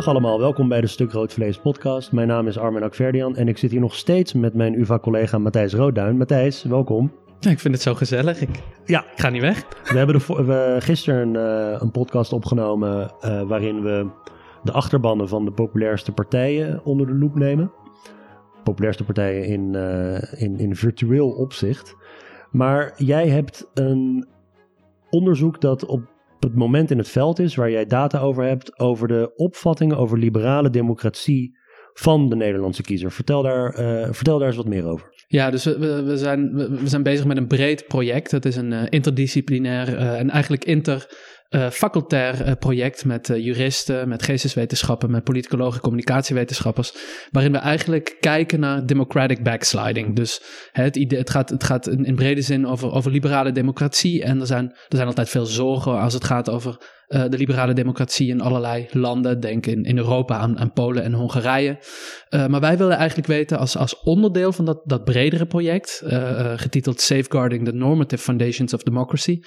Dag allemaal, welkom bij de Stuk Rood Vlees podcast. Mijn naam is Armin Akverdian en ik zit hier nog steeds met mijn UvA-collega Matthijs Roodduin. Matthijs, welkom. Ja, ik vind het zo gezellig. Ik, ja. ik ga niet weg. We hebben de, we gisteren een, uh, een podcast opgenomen uh, waarin we de achterbannen van de populairste partijen onder de loep nemen. Populairste partijen in, uh, in, in virtueel opzicht. Maar jij hebt een onderzoek dat op het moment in het veld is waar jij data over hebt over de opvattingen over liberale democratie van de Nederlandse kiezer. Vertel daar, uh, vertel daar eens wat meer over. Ja, dus we, we, zijn, we, zijn bezig met een breed project. Het is een uh, interdisciplinair uh, en eigenlijk inter uh, facultair uh, project met uh, juristen, met geesteswetenschappen, met politicologen, communicatiewetenschappers, waarin we eigenlijk kijken naar democratic backsliding. Dus het, idee, het gaat, het gaat in, brede zin over, over liberale democratie en er zijn, er zijn altijd veel zorgen als het gaat over de liberale democratie in allerlei landen. Denk in, in Europa aan, aan Polen en Hongarije. maar wij willen eigenlijk weten, als, als onderdeel van dat, dat bredere project, getiteld Safeguarding the Normative Foundations of Democracy,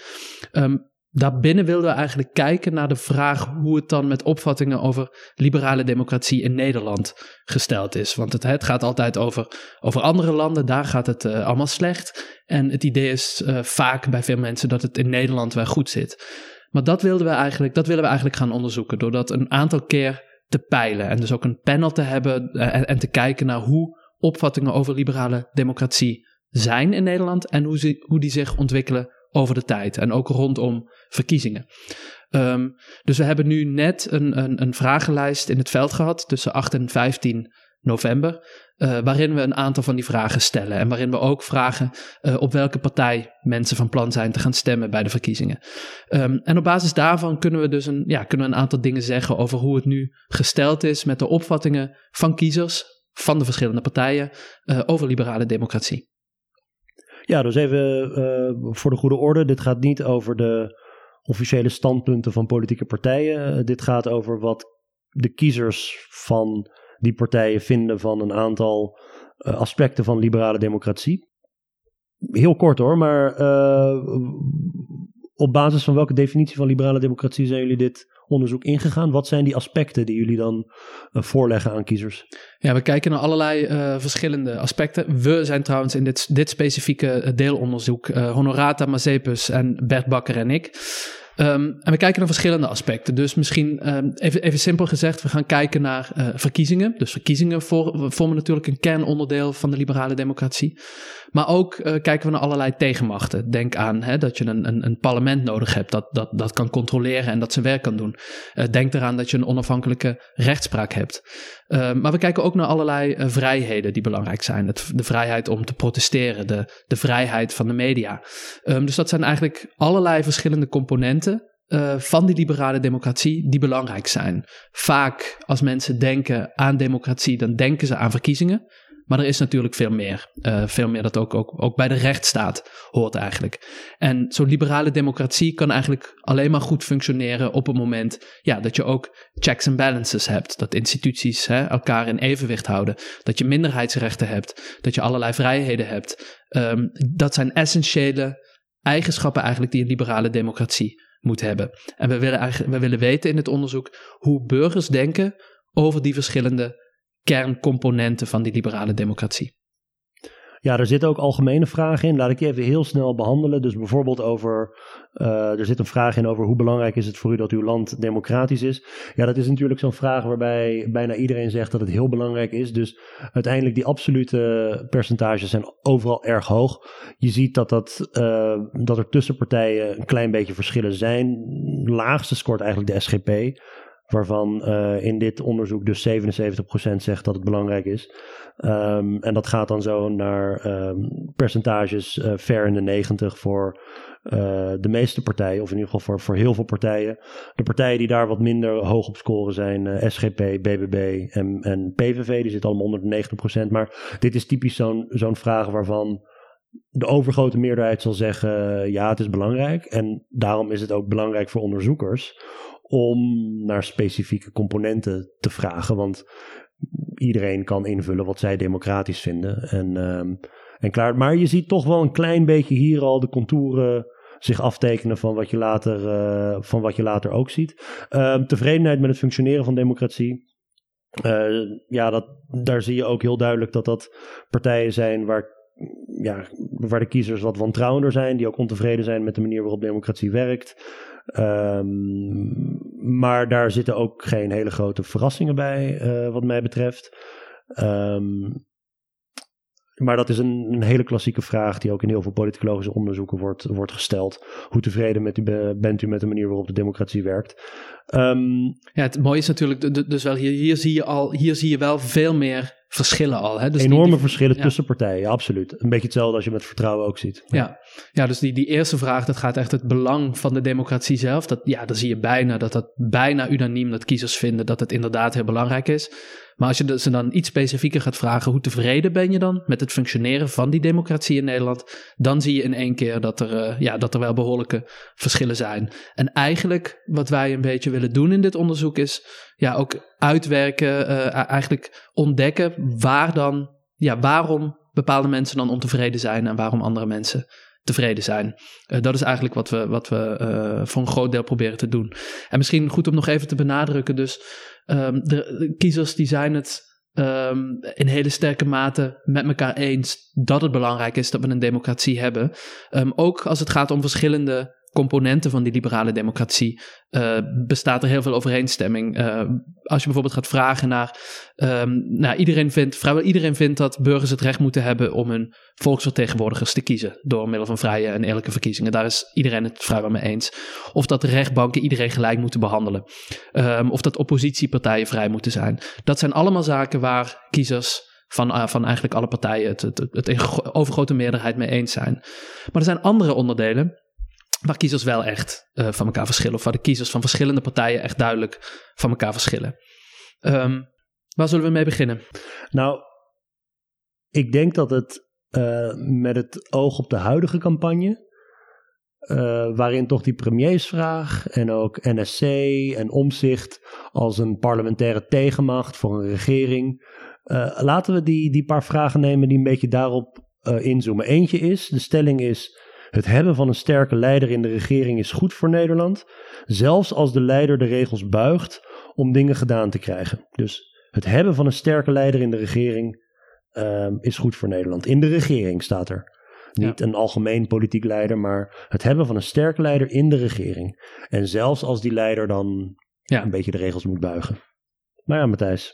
um, Daarbinnen wilden we eigenlijk kijken naar de vraag hoe het dan met opvattingen over liberale democratie in Nederland gesteld is. Want het, het gaat altijd over, over andere landen, daar gaat het uh, allemaal slecht. En het idee is uh, vaak bij veel mensen dat het in Nederland wel goed zit. Maar dat, wilden we eigenlijk, dat willen we eigenlijk gaan onderzoeken door dat een aantal keer te peilen. En dus ook een panel te hebben uh, en, en te kijken naar hoe opvattingen over liberale democratie zijn in Nederland en hoe, ze, hoe die zich ontwikkelen over de tijd en ook rondom verkiezingen. Um, dus we hebben nu net een, een, een, vragenlijst in het veld gehad tussen 8 en 15 november, uh, waarin we een aantal van die vragen stellen en waarin we ook vragen uh, op welke partij mensen van plan zijn te gaan stemmen bij de verkiezingen. Um, en op basis daarvan kunnen we dus een, ja, kunnen we een aantal dingen zeggen over hoe het nu gesteld is met de opvattingen van kiezers van de verschillende partijen uh, over liberale democratie. Ja, dus even voor de goede orde. Dit gaat niet over de officiële standpunten van politieke partijen. Uh, dit gaat over wat de kiezers van die partijen vinden van een aantal uh, aspecten van liberale democratie. Heel kort hoor, maar op basis van welke definitie van liberale democratie zijn jullie dit onderzoek ingegaan? Wat zijn die aspecten die jullie dan uh, voorleggen aan kiezers? Ja, we kijken naar allerlei uh, verschillende aspecten. We zijn trouwens in dit, dit specifieke eh, deelonderzoek, Honorata Mazepus en Bert Bakker en ik. Um, en we kijken naar verschillende aspecten. Dus misschien um, even, even simpel gezegd, we gaan kijken naar uh, verkiezingen. Dus verkiezingen voor, vormen natuurlijk een kernonderdeel van de liberale democratie. Maar ook uh, kijken we naar allerlei tegenmachten. Denk aan hè, dat je een, een, een, parlement nodig hebt dat, dat, dat kan controleren en dat zijn werk kan doen. Uh, denk eraan dat je een onafhankelijke rechtspraak hebt. Uh, maar we kijken ook naar allerlei vrijheden die belangrijk zijn. De vrijheid om te protesteren, de, de vrijheid van de media. Um, dus dat zijn eigenlijk allerlei verschillende componenten uh, van die liberale democratie die belangrijk zijn. Vaak als mensen denken aan democratie, dan denken ze aan verkiezingen. Maar er is natuurlijk veel meer. Uh, veel meer dat ook, ook, ook bij de rechtsstaat hoort eigenlijk. En zo'n liberale democratie kan eigenlijk alleen maar goed functioneren op het moment ja, dat je ook checks and balances hebt. Dat instituties hè, elkaar in evenwicht houden. Dat je minderheidsrechten hebt. Dat je allerlei vrijheden hebt. Um, dat zijn essentiële eigenschappen eigenlijk die een liberale democratie moet hebben. En we willen, eigenlijk, we willen weten in het onderzoek hoe burgers denken over die verschillende kerncomponenten van die liberale democratie. Ja, er zitten ook algemene vragen in. Laat ik die even heel snel behandelen. Dus bijvoorbeeld over, uh, er zit een vraag in over hoe belangrijk is het voor u dat uw land democratisch is. Ja, dat is natuurlijk zo'n vraag waarbij bijna iedereen zegt dat het heel belangrijk is. Dus uiteindelijk die absolute percentages zijn overal erg hoog. Je ziet dat, dat, uh, dat er tussen partijen een klein beetje verschillen zijn. laagste scoort eigenlijk de SGP waarvan uh, in dit onderzoek dus 77% zegt dat het belangrijk is. Um, en dat gaat dan zo naar um, percentages uh, ver in de 90 voor uh, de meeste partijen, of in ieder geval voor, voor heel veel partijen. De partijen die daar wat minder hoog op scoren zijn SGP, BBB en, en PVV, die zitten allemaal onder de 90%. Maar dit is typisch zo'n zo'n vraag waarvan de overgrote meerderheid zal zeggen: ja, het is belangrijk. En daarom is het ook belangrijk voor onderzoekers om naar specifieke componenten te vragen. Want iedereen kan invullen wat zij democratisch vinden. En, um, en klaar. Maar je ziet toch wel een klein beetje hier al de contouren zich aftekenen van wat je later, eh, van wat je later ook ziet. Ehm, tevredenheid met het functioneren van democratie. Uh, ja, dat, daar zie je ook heel duidelijk dat dat partijen zijn waar, ja, waar de kiezers wat wantrouwender zijn, die ook ontevreden zijn met de manier waarop democratie werkt. Um, maar daar zitten ook geen hele grote verrassingen bij, uh, wat mij betreft. Um, maar dat is een, een, hele klassieke vraag die ook in heel veel politicologische onderzoeken wordt, wordt gesteld. Hoe tevreden met u, bent u met de manier waarop de democratie werkt? Um, ja, het mooie is natuurlijk, dus wel hier, hier, zie je al, hier zie je wel veel meer verschillen al. Hè? Dus Enorme verschillen tussen partijen, absoluut. Een beetje hetzelfde als je met vertrouwen ook ziet. Ja, ja dus die, die eerste vraag, dat gaat echt het belang van de democratie zelf. Dat, ja, dan zie je bijna dat dat bijna unaniem dat kiezers vinden dat het inderdaad heel belangrijk is. Maar als je ze dan iets specifieker gaat vragen, hoe tevreden ben je dan met het functioneren van die democratie in Nederland? Dan zie je in één keer dat er, uh, ja, dat er wel behoorlijke verschillen zijn. En eigenlijk wat wij een beetje willen doen in dit onderzoek is ja, ook uitwerken, uh, eigenlijk ontdekken waar dan, ja, waarom bepaalde mensen dan ontevreden zijn en waarom andere mensen tevreden zijn. Uh, dat is eigenlijk wat we, wat we voor een groot deel proberen te doen. En misschien goed om nog even te benadrukken, dus um, de, kiezers die zijn het um, in hele sterke mate met elkaar eens dat het belangrijk is dat we een democratie hebben. Um, ook als het gaat om verschillende componenten van die liberale democratie uh, bestaat er heel veel overeenstemming. Uh, als je bijvoorbeeld gaat vragen naar, um, nou, iedereen vindt, vrijwel iedereen vindt dat burgers het recht moeten hebben om hun volksvertegenwoordigers te kiezen door middel van vrije en eerlijke verkiezingen. Daar is iedereen het vrijwel mee eens. Of dat rechtbanken iedereen gelijk moeten behandelen. Um, of dat oppositiepartijen vrij moeten zijn. Dat zijn allemaal zaken waar kiezers van, uh, van eigenlijk alle partijen het, het overgrote meerderheid mee eens zijn. Maar er zijn andere onderdelen waar kiezers wel echt uh, van elkaar verschillen. Of waar de kiezers van verschillende partijen echt duidelijk van elkaar verschillen. Um, waar zullen we mee beginnen? Nou, ik denk dat het uh, met het oog op de huidige campagne. Uh, waarin toch die premiersvraag en ook NSC en omzicht als een parlementaire tegenmacht voor een regering. laten we die, die paar vragen nemen die een beetje daarop inzoomen. Eentje is, de stelling is, het hebben van een sterke leider in de regering is goed voor Nederland, zelfs als de leider de regels buigt om dingen gedaan te krijgen. Dus het hebben van een sterke leider in de regering uh, is goed voor Nederland. In de regering staat er. Niet een algemeen politiek leider, maar het hebben van een sterke leider in de regering. En zelfs als die leider dan ja. een beetje de regels moet buigen. Maar ja, Matthijs.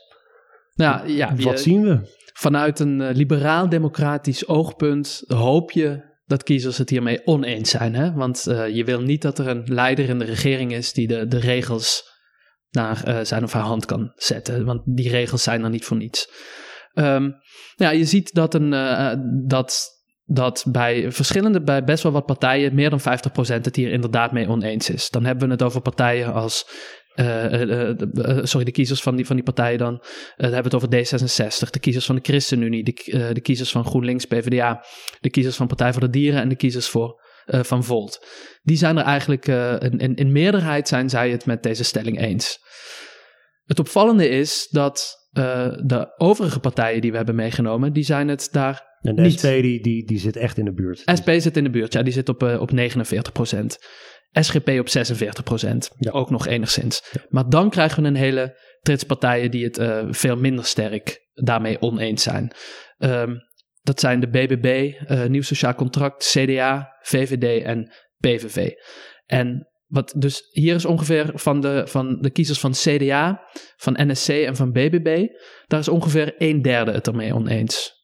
Nou, ja, wat zien we? Vanuit een uh, liberaal-democratisch oogpunt hoop je dat kiezers het hiermee oneens zijn. Hè? Want uh, je wil niet dat er een leider in de regering is die de, de regels naar uh, zijn of haar hand kan zetten. Want die regels zijn er niet voor niets. Um, ja, je ziet dat, een, uh, dat, dat bij verschillende, bij best wel wat partijen, meer dan 50% het hier inderdaad mee oneens is. Dan hebben we het over partijen als sorry, de kiezers van die, van die partijen dan. dan hebben we het over D66, de kiezers van de ChristenUnie, de, de kiezers van GroenLinks, PvdA, de kiezers van Partij voor de Dieren en de kiezers voor, van Volt. Die zijn er eigenlijk, in, in, in, meerderheid zijn zij het met deze stelling eens. Het opvallende is dat de overige partijen die we hebben meegenomen, die zijn het daar en de SP die, die, die zit echt in de buurt. SP zit in de buurt, ja, die zit op, op 49 procent. SGP op 46 procent, ja. ook nog enigszins. Maar dan krijgen we een hele trits partijen die het uh, veel minder sterk daarmee oneens zijn. Um, dat zijn de BBB, uh, Nieuw Sociaal Contract, CDA, VVD en PVV. En wat dus hier is ongeveer van de, van de kiezers van CDA, van NSC en van BBB, daar is ongeveer een derde het ermee oneens.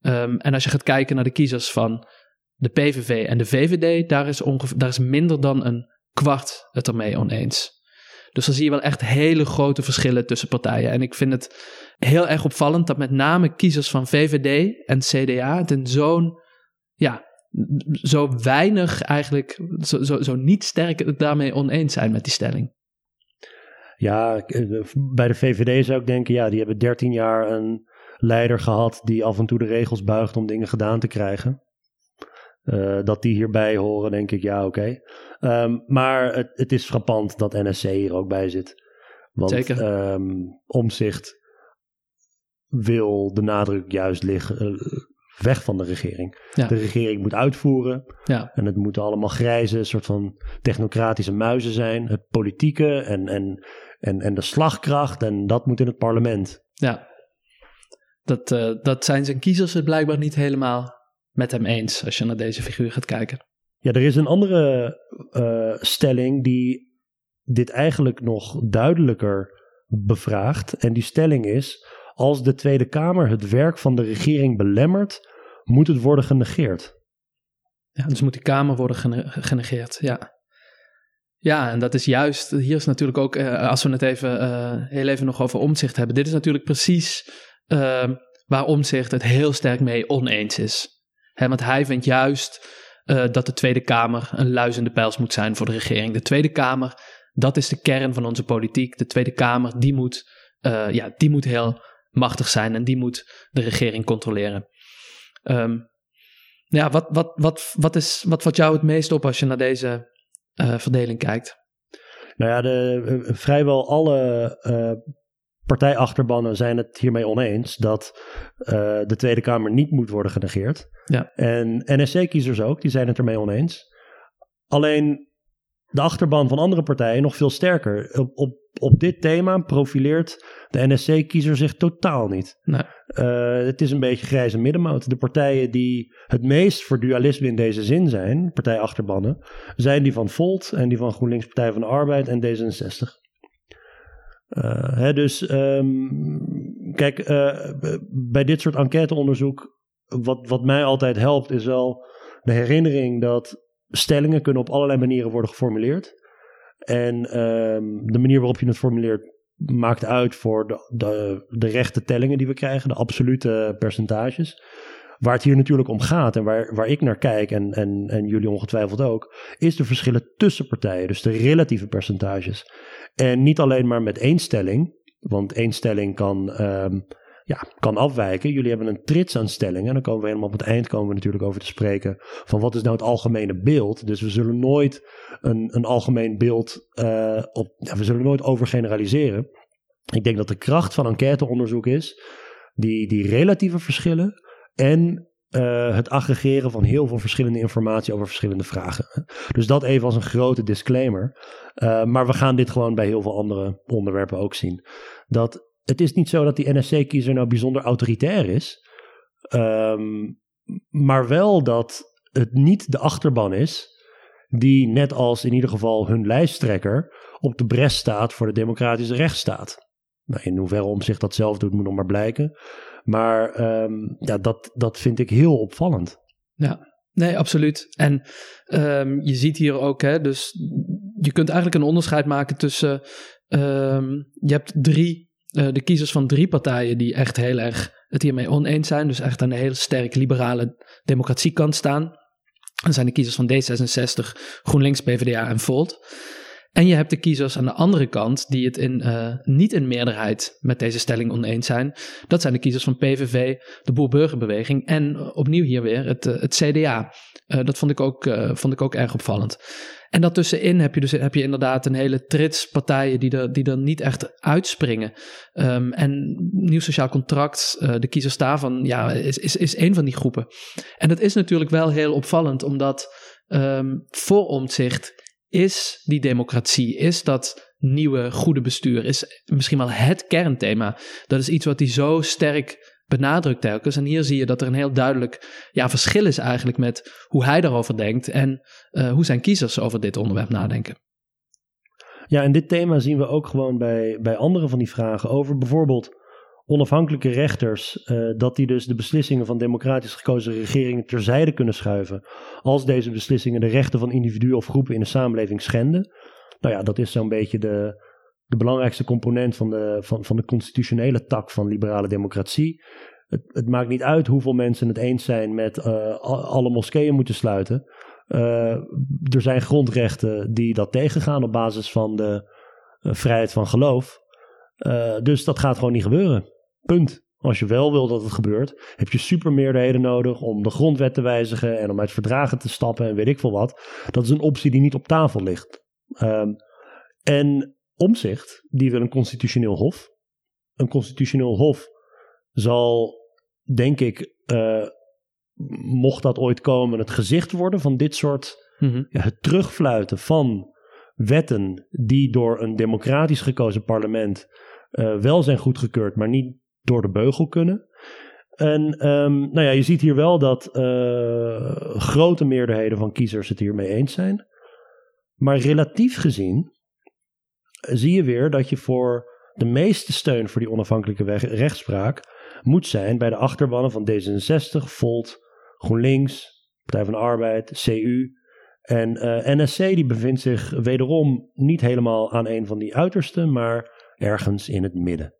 Um, en als je gaat kijken naar de kiezers van de PVV en de VVD, daar is, daar is minder dan een kwart het ermee oneens. Dus dan zie je wel echt hele grote verschillen tussen partijen. En ik vind het heel erg opvallend dat met name kiezers van VVD en CDA het in zo'n, ja, zo weinig eigenlijk, zo, zo, zo niet sterk daarmee oneens zijn met die stelling. Ja, bij de VVD zou ik denken, ja, die hebben 13 jaar een leider gehad die af en toe de regels buigt om dingen gedaan te krijgen. Uh, dat die hierbij horen, denk ik, ja, oké. Okay. Um, maar het, het, is frappant dat NSC hier ook bij zit. Want Zeker. Um, omzicht wil de nadruk juist liggen, uh, weg van de regering. Ja. De regering moet uitvoeren. Ja. En het moeten allemaal grijze, soort van technocratische muizen zijn. Het politieke en, en, en, en de slagkracht. En dat moet in het parlement. Ja. Dat, eh, dat zijn zijn kiezers het blijkbaar niet helemaal met hem eens. Als je naar deze figuur gaat kijken. Ja, er is een andere uh, stelling die dit eigenlijk nog duidelijker bevraagt. En die stelling is: als de Tweede Kamer het werk van de regering belemmert, moet het worden genegeerd. Ja, dus moet die Kamer worden genegeerd, ja. Ja, en dat is juist, hier is natuurlijk ook, uh, als we het even, uh, heel even nog over omzicht hebben. Dit is natuurlijk precies uh, waar omzicht het heel sterk mee oneens is. Want hij vindt juist dat de Tweede Kamer een luizende pijls moet zijn voor de regering. De Tweede Kamer, dat is de kern van onze politiek. De Tweede Kamer, die moet, ja, die moet heel machtig zijn en die moet de regering controleren. Um, ja, wat, wat, wat, wat, is, wat valt jou het meest op als je naar deze uh, verdeling kijkt? Nou ja, de, vrijwel alle partijachterbannen zijn het hiermee oneens dat de Tweede Kamer niet moet worden genegeerd. Ja. En NSC-kiezers ook, die zijn het ermee oneens. Alleen de achterban van andere partijen nog veel sterker. Op, op, op dit thema profileert de NSC-kiezer zich totaal niet. Nee. Uh, het is een beetje grijze middenmoot. De partijen die het meest voor dualisme in deze zin zijn, partijachterbannen, zijn die van Volt en die van GroenLinks Partij van de Arbeid en D66. Uh, hè, dus um, kijk, uh, bij dit soort enquêteonderzoek, wat, wat mij altijd helpt, is wel de herinnering dat stellingen kunnen op allerlei manieren worden geformuleerd. En um, de manier waarop je het formuleert maakt uit voor de, de, de rechte tellingen die we krijgen, de absolute percentages. Waar het hier natuurlijk om gaat en waar, waar ik naar kijk, en, en, en jullie ongetwijfeld ook, is de verschillen tussen partijen, dus de relatieve percentages. En niet alleen maar met één stelling, want één stelling kan, um, ja, kan afwijken. Jullie hebben een trits aan stellingen. En dan komen we helemaal op het eind komen we natuurlijk over te spreken van wat is nou het algemene beeld. Dus we zullen nooit een, een algemeen beeld uh, op. Ja, we zullen nooit overgeneraliseren. Ik denk dat de kracht van enquêteonderzoek is die, die relatieve verschillen en uh, het aggregeren van heel veel verschillende informatie over verschillende vragen. Dus dat even als een grote disclaimer. Uh, maar we gaan dit gewoon bij heel veel andere onderwerpen ook zien. Dat het is niet zo dat die NSC-kiezer nou bijzonder autoritair is. Um, maar wel dat het niet de achterban is die net als in ieder geval hun lijsttrekker op de bres staat voor de democratische rechtsstaat. Nou, in hoeverre om zich dat zelf doet, moet nog maar blijken. Maar um, ja, dat, dat vind ik heel opvallend. Ja, nee, absoluut. En um, je ziet hier ook, hè, dus je kunt eigenlijk een onderscheid maken tussen. Um, je hebt drie, uh, de kiezers van drie partijen die echt heel erg het hiermee oneens zijn. Dus echt aan de heel sterk liberale democratiekant staan. Dat zijn de kiezers van D66, GroenLinks, PvdA en Volt. En je hebt de kiezers aan de andere kant die het in, uh, niet in meerderheid met deze stelling oneens zijn. Dat zijn de kiezers van PVV, de Boer-Burgerbeweging en uh, opnieuw hier weer het, uh, het CDA. dat vond ik, ook, vond ik ook erg opvallend. En daartussenin heb je dus heb je inderdaad een hele trits partijen die er, die er niet echt uitspringen. Um, en Nieuw Sociaal Contract, de kiezers daarvan, ja, is, is, is een van die groepen. En dat is natuurlijk wel heel opvallend, omdat um, voor omzicht is die democratie, is dat nieuwe goede bestuur, is misschien wel het kernthema. Dat is iets wat hij zo sterk benadrukt telkens. En hier zie je dat er een heel duidelijk ja, verschil is eigenlijk met hoe hij daarover denkt en uh, hoe zijn kiezers over dit onderwerp nadenken. Ja, en dit thema zien we ook gewoon bij, bij andere van die vragen over bijvoorbeeld onafhankelijke rechters, uh, dat die dus de beslissingen van democratisch gekozen regeringen terzijde kunnen schuiven. Als deze beslissingen de rechten van individuen of groepen in de samenleving schenden. Nou ja, dat is zo'n beetje de, de belangrijkste component van de, van, van de constitutionele tak van liberale democratie. Het, het maakt niet uit hoeveel mensen het eens zijn met uh, alle moskeeën moeten sluiten. Uh, er zijn grondrechten die dat tegengaan op basis van de vrijheid van geloof. dus dat gaat gewoon niet gebeuren. Punt. Als je wel wil dat het gebeurt, heb je supermeerderheden nodig om de grondwet te wijzigen en om uit verdragen te stappen en weet ik veel wat. Dat is een optie die niet op tafel ligt. Um, en omzicht, die wil een constitutioneel hof. Een constitutioneel hof zal, denk ik, uh, mocht dat ooit komen, het gezicht worden van dit soort Mhm. ja, het terugfluiten van wetten die door een democratisch gekozen parlement eh, wel zijn goedgekeurd, maar niet door de beugel kunnen. En ehm, nou ja, je ziet hier wel dat eh, grote meerderheden van kiezers het hiermee eens zijn. Maar relatief gezien eh, zie je weer dat je voor de meeste steun voor die onafhankelijke weg- rechtspraak moet zijn bij de achterbannen van D66, Volt, GroenLinks, Partij van de Arbeid, CU. En eh, NSC die bevindt zich wederom niet helemaal aan een van die uitersten, maar ergens in het midden.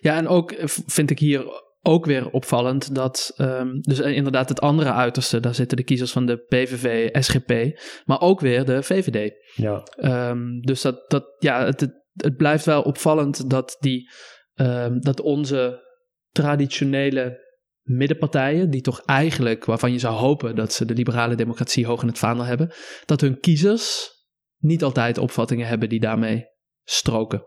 Ja, en ook eh, vind ik hier ook weer opvallend dat, ehm, dus eh, inderdaad het andere uiterste, daar zitten de kiezers van de PVV, SGP, maar ook weer de VVD. Ja, Ehm, dus dat, dat, ja, het, het, het blijft wel opvallend dat, die, ehm, dat onze traditionele middenpartijen, die toch eigenlijk, waarvan je zou hopen dat ze de liberale democratie hoog in het vaandel hebben, dat hun kiezers niet altijd opvattingen hebben die daarmee stroken.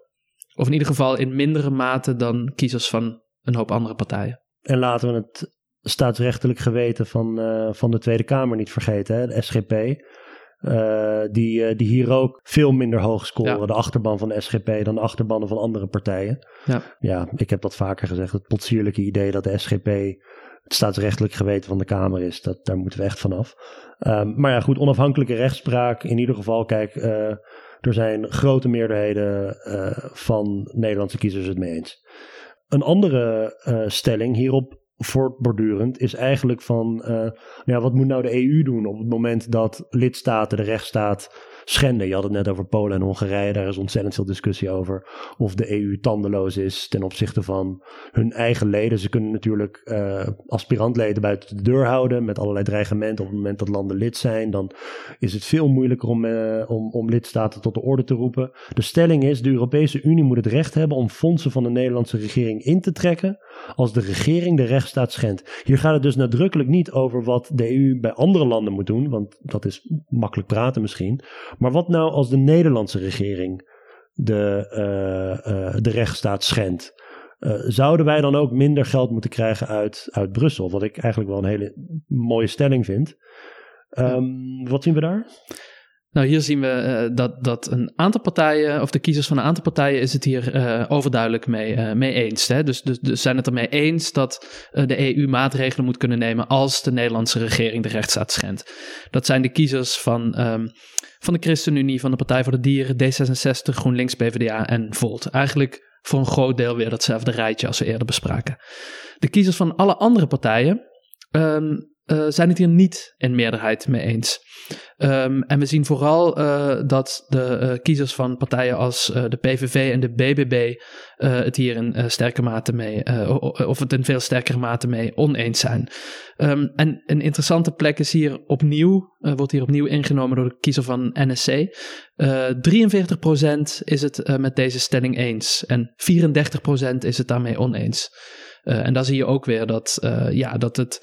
Of in ieder geval in mindere mate dan kiezers van een hoop andere partijen. En laten we het staatsrechtelijk geweten van, eh, van de Tweede Kamer niet vergeten, hè? de SGP. eh, die, eh, die hier ook veel minder hoog scoren, Ja. de achterban van de SGP, dan de achterbannen van andere partijen. Ja. ja, ik heb dat vaker gezegd. Het potsierlijke idee dat de SGP het staatsrechtelijk geweten van de Kamer is, dat, daar moeten we echt vanaf. Ehm maar ja, goed, onafhankelijke rechtspraak. In ieder geval, kijk, er zijn grote meerderheden eh, van Nederlandse kiezers het mee eens. Een andere eh, stelling hierop voortbordurend is eigenlijk van, eh, ja, wat moet nou de EU doen op het moment dat lidstaten de rechtsstaat schenden? Je had het net over Polen en Hongarije, daar is ontzettend veel discussie over of de EU tandeloos is ten opzichte van hun eigen leden. Ze kunnen natuurlijk eh, aspirantleden buiten de deur houden met allerlei dreigementen op het moment dat landen lid zijn. Dan is het veel moeilijker om, eh, om, om lidstaten tot de orde te roepen. De stelling is, de Europese Unie moet het recht hebben om fondsen van de Nederlandse regering in te trekken als de regering de rechtsstaat schendt. Hier gaat het dus nadrukkelijk niet over wat de EU bij andere landen moet doen, want dat is makkelijk praten misschien. Maar wat nou als de Nederlandse regering de, eh, eh, de rechtsstaat schendt? Eh, zouden wij dan ook minder geld moeten krijgen uit, uit Brussel? Wat ik eigenlijk wel een hele mooie stelling vind. Ehm, Wat zien we daar? Nou, hier zien we eh, dat, dat een aantal partijen, of de kiezers van een aantal partijen, is het hier eh, overduidelijk mee, eh, mee eens. Hè? Dus, dus, dus zijn het ermee eens dat de EU maatregelen moet kunnen nemen als de Nederlandse regering de rechtsstaat schendt. Dat zijn de kiezers van, ehm, van de ChristenUnie, van de Partij voor de Dieren, D66, GroenLinks, PvdA en Volt. Eigenlijk voor een groot deel weer datzelfde rijtje als we eerder bespraken. De kiezers van alle andere partijen ehm, eh, zijn het hier niet in meerderheid mee eens. Um, en we zien vooral uh, dat de uh, kiezers van partijen als de PVV en de BBB het hier in sterke mate mee, of het in veel sterkere mate mee oneens zijn. Um, en een interessante plek is hier opnieuw, wordt hier opnieuw ingenomen door de kiezer van NSC. 43% is het met deze stelling eens en 34% is het daarmee oneens. en daar zie je ook weer dat, ja, dat het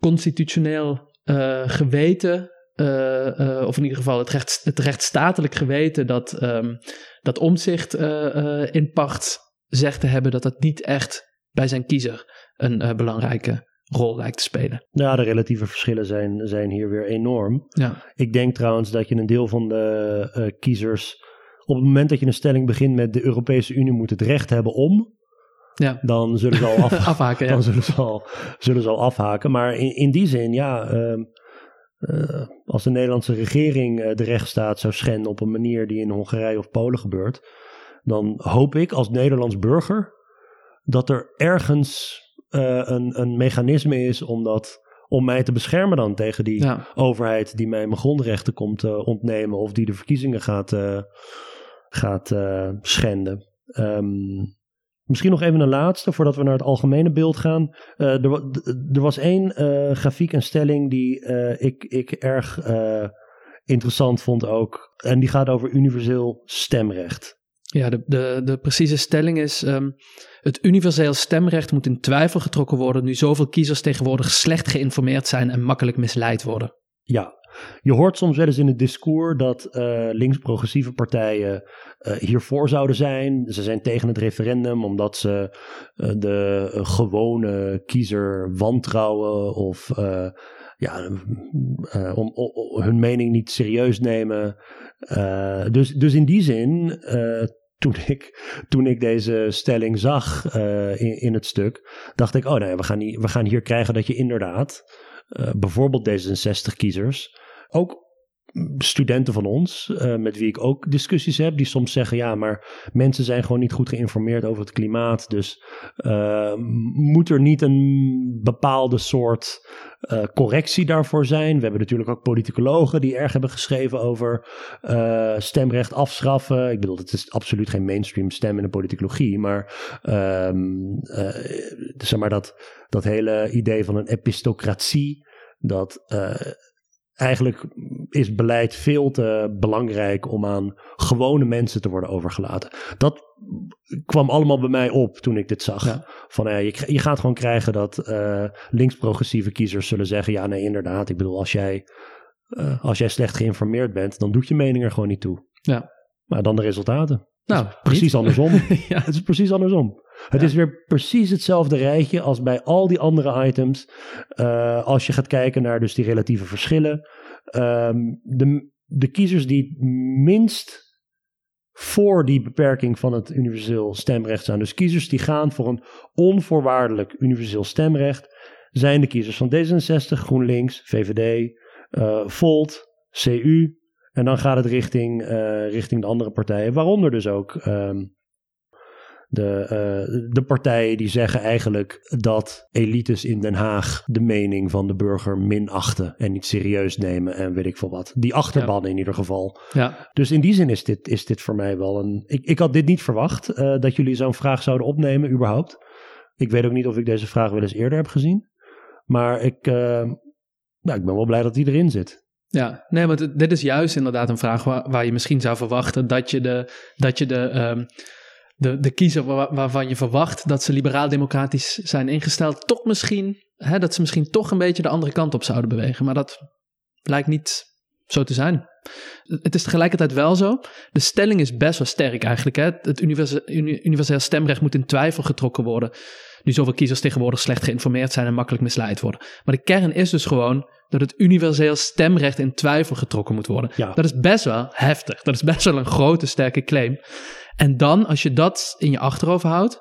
constitutioneel geweten uh, uh, of in ieder geval het, recht, het rechtsstatelijk geweten dat, um, dat omzicht uh, in pacht zegt te hebben dat dat niet echt bij zijn kiezer een belangrijke rol lijkt te spelen. Ja, de relatieve verschillen zijn, zijn hier weer enorm. Ja. Ik denk trouwens dat je een deel van de kiezers op het moment dat je een stelling begint met de Europese Unie moet het recht hebben om, ja. dan zullen ze al af, afhaken. Ja. Dan zullen ze al, zullen ze al afhaken. Maar in, in die zin, ja, um, uh, als de Nederlandse regering uh, de rechtsstaat zou schenden op een manier die in Hongarije of Polen gebeurt, dan hoop ik als Nederlands burger dat er ergens uh, een, een mechanisme is om, dat, om mij te beschermen dan tegen die ja. overheid die mij mijn grondrechten komt ontnemen of die de verkiezingen gaat, gaat schenden. Um, Misschien nog even een laatste voordat we naar het algemene beeld gaan. Uh, er, er, was één uh, grafiek en stelling die uh, ik, ik erg interessant vond ook. En die gaat over universeel stemrecht. Ja, de, de, de precieze stelling is: um, het universeel stemrecht moet in twijfel getrokken worden nu zoveel kiezers tegenwoordig slecht geïnformeerd zijn en makkelijk misleid worden. Ja, je hoort soms wel eens in het discours dat uh, links-progressieve partijen uh, hiervoor zouden zijn. Ze zijn tegen het referendum omdat ze uh, de gewone kiezer wantrouwen of ja, om, hun mening niet serieus nemen. dus, dus in die zin toen ik, toen ik deze stelling zag in, in het stuk, dacht ik, oh nee, we gaan, hier, we gaan hier krijgen dat je inderdaad bijvoorbeeld D66-kiezers ook studenten van ons, uh, met wie ik ook discussies heb, die soms zeggen: ja, maar mensen zijn gewoon niet goed geïnformeerd over het klimaat. Dus uh, moet er niet een bepaalde soort uh, correctie daarvoor zijn? We hebben natuurlijk ook politicologen die erg hebben geschreven over stemrecht afschaffen. Ik bedoel, het is absoluut geen mainstream stem in de politicologie, maar, um, zeg maar dat, dat hele idee van een epistocratie. Dat eigenlijk is beleid veel te belangrijk om aan gewone mensen te worden overgelaten. Dat kwam allemaal bij mij op toen ik dit zag. Van ja, je, je, gaat gewoon krijgen dat uh, links-progressieve kiezers zullen zeggen: ja, nee, inderdaad. Ik bedoel, als jij, uh, als jij slecht geïnformeerd bent, dan doet je mening er gewoon niet toe. Ja. Maar dan de resultaten. Nou, precies andersom. ja. Het is precies andersom. Het is weer precies hetzelfde rijtje als bij al die andere items. Uh, als je gaat kijken naar dus die relatieve verschillen. Um, de, de kiezers die minst voor die beperking van het universeel stemrecht zijn. Dus kiezers die gaan voor een onvoorwaardelijk universeel stemrecht. Zijn de kiezers van D66, GroenLinks, VVD, uh, Volt, CU. En dan gaat het richting, uh, richting de andere partijen. Waaronder dus ook um, de, uh, de partijen die zeggen eigenlijk dat elites in Den Haag de mening van de burger minachten en niet serieus nemen en weet ik veel wat. Die achterban in ieder geval. Ja. Dus in die zin is dit, is dit voor mij wel een. Ik, ik had dit niet verwacht, uh, dat jullie zo'n vraag zouden opnemen, überhaupt. Ik weet ook niet of ik deze vraag wel eens eerder heb gezien. Maar ik, uh, ja, ik ben wel blij dat die erin zit. Ja, nee, want dit is juist inderdaad een vraag waar, waar je misschien zou verwachten dat je de, dat je de, um, de, de kiezer waarvan je verwacht dat ze liberaal-democratisch zijn ingesteld, toch misschien, hè, dat ze misschien toch een beetje de andere kant op zouden bewegen. Maar dat lijkt niet zo te zijn. Het is tegelijkertijd wel zo. De stelling is best wel sterk eigenlijk. Hè? Het universeel stemrecht moet in twijfel getrokken worden. Nu zoveel kiezers tegenwoordig slecht geïnformeerd zijn en makkelijk misleid worden. Maar de kern is dus gewoon dat het universeel stemrecht in twijfel getrokken moet worden. Ja. Dat is best wel heftig. Dat is best wel een grote, sterke claim. En dan, als je dat in je achterhoofd houdt,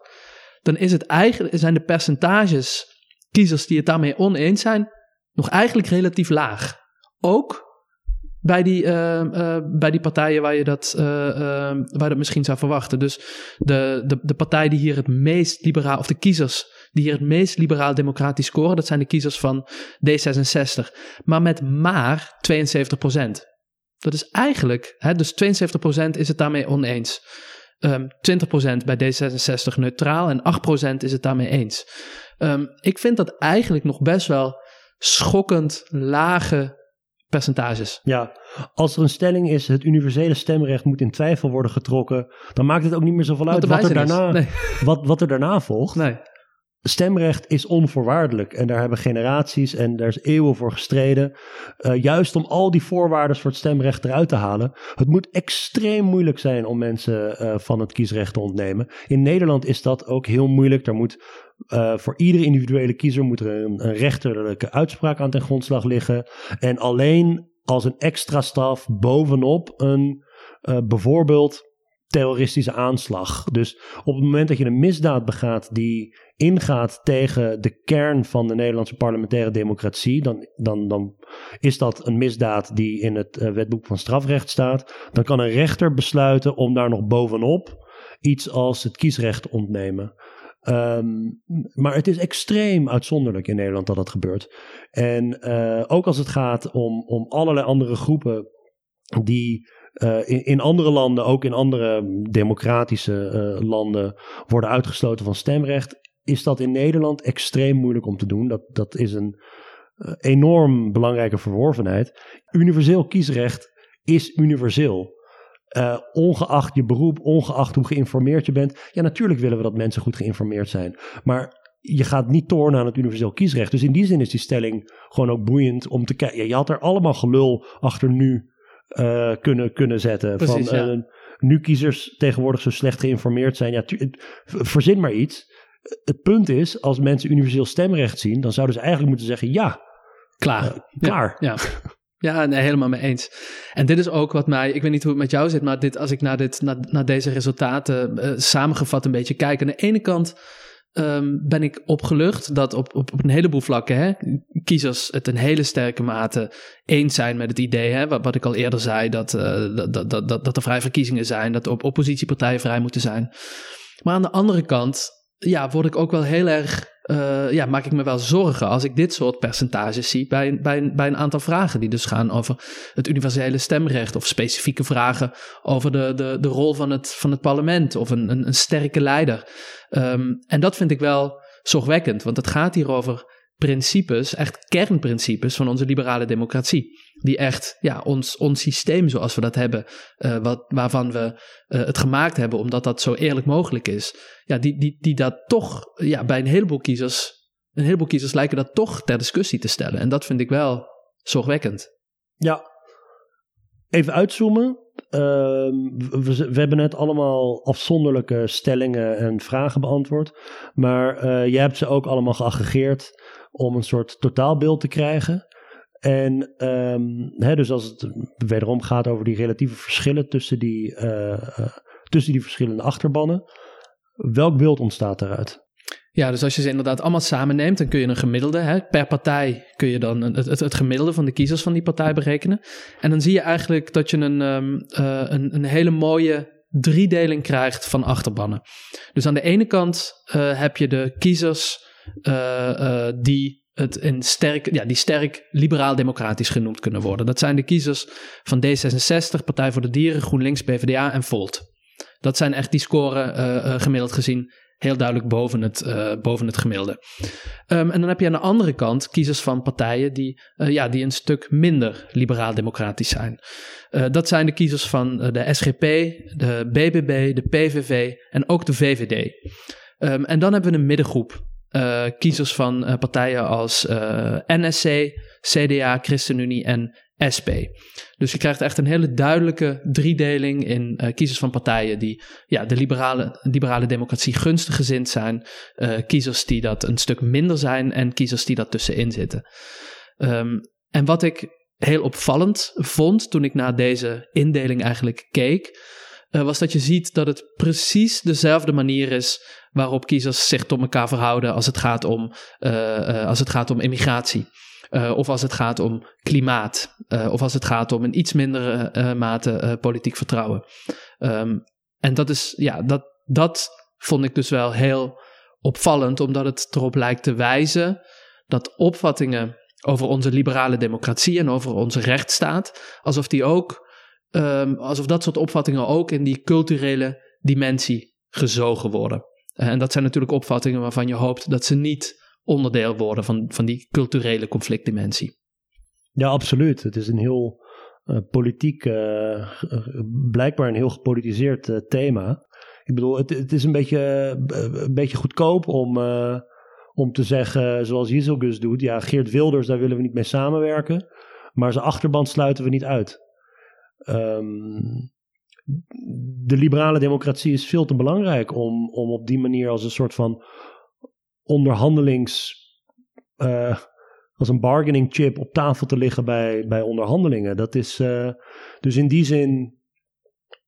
dan is het eigenlijk, zijn de percentages kiezers die het daarmee oneens zijn, nog eigenlijk relatief laag. Ook bij die, uh, uh, bij die partijen waar je, dat, uh, waar je dat misschien zou verwachten. Dus de, de, de partij die hier het meest liberaal, of de kiezers die hier het meest liberaal-democratisch scoren, dat zijn de kiezers van D66. Maar met maar 72 procent. Dat is eigenlijk, hè, dus 72 procent is het daarmee oneens. Um, 20% bij D66 neutraal en 8% is het daarmee eens. Um, ik vind dat eigenlijk nog best wel schokkend lage percentages. Ja, als er een stelling is, het universele stemrecht moet in twijfel worden getrokken, dan maakt het ook niet meer zoveel uit wat, er daarna, nee. wat, wat er daarna volgt. Nee. Stemrecht is onvoorwaardelijk en daar hebben generaties en daar is eeuwen voor gestreden. Uh, juist om al die voorwaarden voor het stemrecht eruit te halen. Het moet extreem moeilijk zijn om mensen uh, van het kiesrecht te ontnemen. In Nederland is dat ook heel moeilijk. Daar moet uh, voor iedere individuele kiezer moet er een, rechterlijke uitspraak aan ten grondslag liggen. En alleen als een extra straf bovenop een bijvoorbeeld terroristische aanslag. Dus op het moment dat je een misdaad begaat die ingaat tegen de kern van de Nederlandse parlementaire democratie, dan, dan, dan is dat een misdaad die in het uh, wetboek van strafrecht staat. Dan kan een rechter besluiten om daar nog bovenop iets als het kiesrecht ontnemen. Um, maar het is extreem uitzonderlijk in Nederland dat dat gebeurt. En uh, ook als het gaat om, om allerlei andere groepen die uh, in, andere landen, ook in andere democratische uh, landen, worden uitgesloten van stemrecht is dat in Nederland extreem moeilijk om te doen. Dat, dat is een uh, enorm belangrijke verworvenheid. Universeel kiesrecht is universeel. Uh, ongeacht je beroep, ongeacht hoe geïnformeerd je bent. Ja, natuurlijk willen we dat mensen goed geïnformeerd zijn. Maar je gaat niet tornen aan het universeel kiesrecht. Dus in die zin is die stelling gewoon ook boeiend om te kijken. je had er allemaal gelul achter nu uh, kunnen, kunnen zetten. Precies, van, ja. uh, nu kiezers tegenwoordig zo slecht geïnformeerd zijn. Ja, verzin maar iets. Het punt is, als mensen universeel stemrecht zien, dan zouden ze eigenlijk moeten zeggen: ja, klaar. Uh, klaar. Ja. ja. Ja, nee, helemaal mee eens. En dit is ook wat mij, ik weet niet hoe het met jou zit, maar dit, als ik naar, dit, naar, naar deze resultaten uh, samengevat een beetje kijk. Aan de ene kant um, ben ik opgelucht dat op, op, op een heleboel vlakken hè, kiezers het een hele sterke mate eens zijn met het idee, hè, wat, ik al eerder zei, dat, uh, dat, dat, dat, dat er vrij verkiezingen zijn, dat op oppositiepartijen vrij moeten zijn. Maar aan de andere kant, ja, word ik ook wel heel erg uh, ja, maak ik me wel zorgen als ik dit soort percentages zie bij, bij, bij een aantal vragen die dus gaan over het universele stemrecht of specifieke vragen over de, de, de rol van het, van het parlement of een, een, een sterke leider. Um, en dat vind ik wel zorgwekkend, want het gaat hier over principes, echt kernprincipes van onze liberale democratie. Die echt ja, ons, ons systeem zoals we dat hebben, uh, wat, waarvan we uh, het gemaakt hebben omdat dat zo eerlijk mogelijk is. Ja, die, die, die dat toch ja, bij een heleboel kiezers, een heleboel kiezers lijken dat toch ter discussie te stellen. En dat vind ik wel zorgwekkend. Ja, even uitzoomen. Uh, we, we, hebben net allemaal afzonderlijke stellingen en vragen beantwoord. Maar uh, jij hebt ze ook allemaal geaggregeerd om een soort totaalbeeld te krijgen. En um, hè, dus als het wederom gaat over die relatieve verschillen tussen die, uh, uh, tussen die verschillende achterbannen, welk beeld ontstaat daaruit? Ja, dus als je ze inderdaad allemaal samenneemt, dan kun je een gemiddelde, hè, per partij kun je dan het, het, gemiddelde van de kiezers van die partij berekenen. En dan zie je eigenlijk dat je een, um, uh, een, een hele mooie driedeling krijgt van achterbannen. Dus aan de ene kant uh, heb je de kiezers uh, die het in sterk, ja, die sterk liberaal-democratisch genoemd kunnen worden. Dat zijn de kiezers van D66, Partij voor de Dieren, GroenLinks, PvdA en Volt. Dat zijn echt die scoren gemiddeld gezien heel duidelijk boven het, uh, boven het gemiddelde. Um, en dan heb je aan de andere kant kiezers van partijen die, uh, ja, die een stuk minder liberaal-democratisch zijn. Uh, dat zijn de kiezers van de SGP, de BBB, de PVV en ook de VVD. Um, en dan hebben we een middengroep. kiezers van partijen als NSC, CDA, ChristenUnie en SP. Dus je krijgt echt een hele duidelijke driedeling in uh, kiezers van partijen die ja, de liberale, liberale democratie gunstig gezind zijn, uh, kiezers die dat een stuk minder zijn en kiezers die dat tussenin zitten. Um, en wat ik heel opvallend vond toen ik naar deze indeling eigenlijk keek, uh, was dat je ziet dat het precies dezelfde manier is waarop kiezers zich tot elkaar verhouden als het gaat om, als het gaat om immigratie. Of als het gaat om klimaat. Of als het gaat om een iets mindere mate politiek vertrouwen. Um, en dat is, ja, dat, dat vond ik dus wel heel opvallend, omdat het erop lijkt te wijzen dat opvattingen over onze liberale democratie en over onze rechtsstaat, alsof die ook, um, alsof dat soort opvattingen ook in die culturele dimensie gezogen worden. en dat zijn natuurlijk opvattingen waarvan je hoopt dat ze niet onderdeel worden van, van die culturele conflictdimensie. Ja, absoluut. Het is een heel uh, politiek, uh, blijkbaar een heel gepolitiseerd thema. Ik bedoel, het, het is een beetje, een beetje goedkoop om, om te zeggen, zoals Jezelgus doet, ja, Geert Wilders, daar willen we niet mee samenwerken, maar zijn achterban sluiten we niet uit. Um, de liberale democratie is veel te belangrijk om, om op die manier als een soort van onderhandelings. Uh, als een bargaining chip op tafel te liggen bij, bij onderhandelingen. Dat is. Uh, dus in die zin.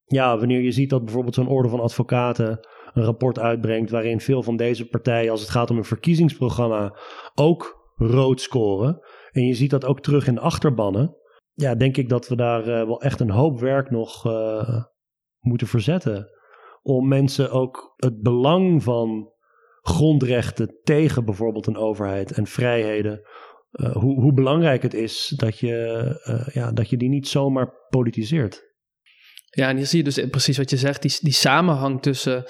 Ja, wanneer je ziet dat bijvoorbeeld zo'n orde van advocaten een rapport uitbrengt. waarin veel van deze partijen, als het gaat om een verkiezingsprogramma. ook rood scoren. En je ziet dat ook terug in de achterbannen. Ja, denk ik dat we daar uh, wel echt een hoop werk nog moeten verzetten. Om mensen ook het belang van grondrechten tegen bijvoorbeeld een overheid en vrijheden. Uh, hoe, hoe, belangrijk het is dat je, ja, dat je die niet zomaar politiseert. Ja, en hier zie je dus precies wat je zegt, die, die samenhang tussen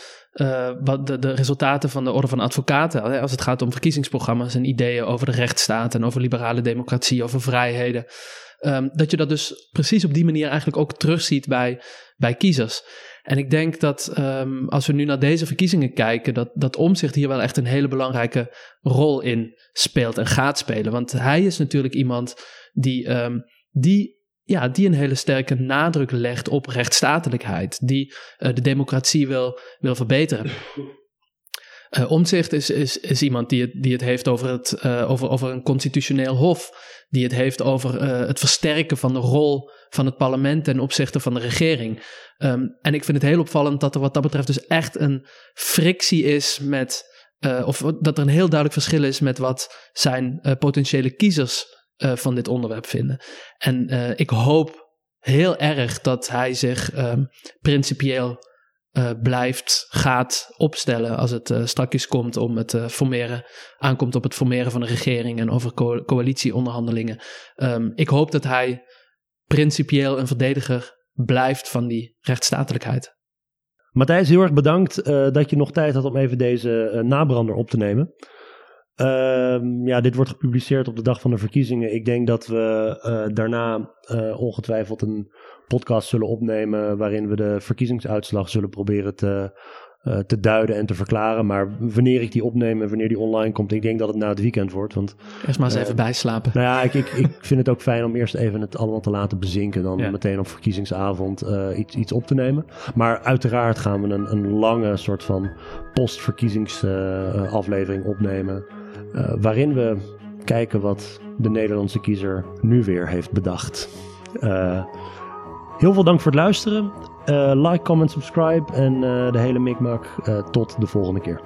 wat de, de, resultaten van de Orde van Advocaten, als het gaat om verkiezingsprogramma's en ideeën over de rechtsstaat en over liberale democratie, over vrijheden. Um, dat je dat dus precies op die manier eigenlijk ook terugziet bij, bij kiezers. En ik denk dat ehm, als we nu naar deze verkiezingen kijken, dat, dat Omzicht hier wel echt een hele belangrijke rol in speelt en gaat spelen. Want hij is natuurlijk iemand die, ehm, die ja, die een hele sterke nadruk legt op rechtsstatelijkheid, die uh, de democratie wil, wil verbeteren. Uh, Omtzigt is, is, is iemand die het, die het heeft over, het, uh, over, over een constitutioneel hof, die het heeft over het versterken van de rol van het parlement ten opzichte van de regering. Um, en ik vind het heel opvallend dat er wat dat betreft dus echt een frictie is met, of dat er een heel duidelijk verschil is met wat zijn potentiële kiezers van dit onderwerp vinden. En ik hoop heel erg dat hij zich um, principieel uh, blijft, gaat opstellen als het straks komt om het formeren, aankomt op het formeren van een regering en over co coalitieonderhandelingen. Um, ik hoop dat hij principieel een verdediger blijft van die rechtsstatelijkheid. Matthijs, heel erg bedankt dat je nog tijd had om even deze nabrander op te nemen. Uh, ja, dit wordt gepubliceerd op de dag van de verkiezingen. Ik denk dat we uh, daarna uh, ongetwijfeld een podcast zullen opnemen waarin we de verkiezingsuitslag zullen proberen te, uh, te duiden en te verklaren. Maar wanneer ik die opneem en wanneer die online komt, ik denk dat het na het weekend wordt. Want, eerst maar eens even bijslapen. Nou ja, ik, ik, ik vind het ook fijn om eerst even het allemaal te laten bezinken. Dan ja. meteen op verkiezingsavond iets, iets op te nemen. Maar uiteraard gaan we een, een lange soort van postverkiezingsaflevering opnemen. Uh, waarin we kijken wat de Nederlandse kiezer nu weer heeft bedacht. Uh, heel veel dank voor het luisteren. Uh, like, comment, subscribe en de hele mikmak. tot de volgende keer.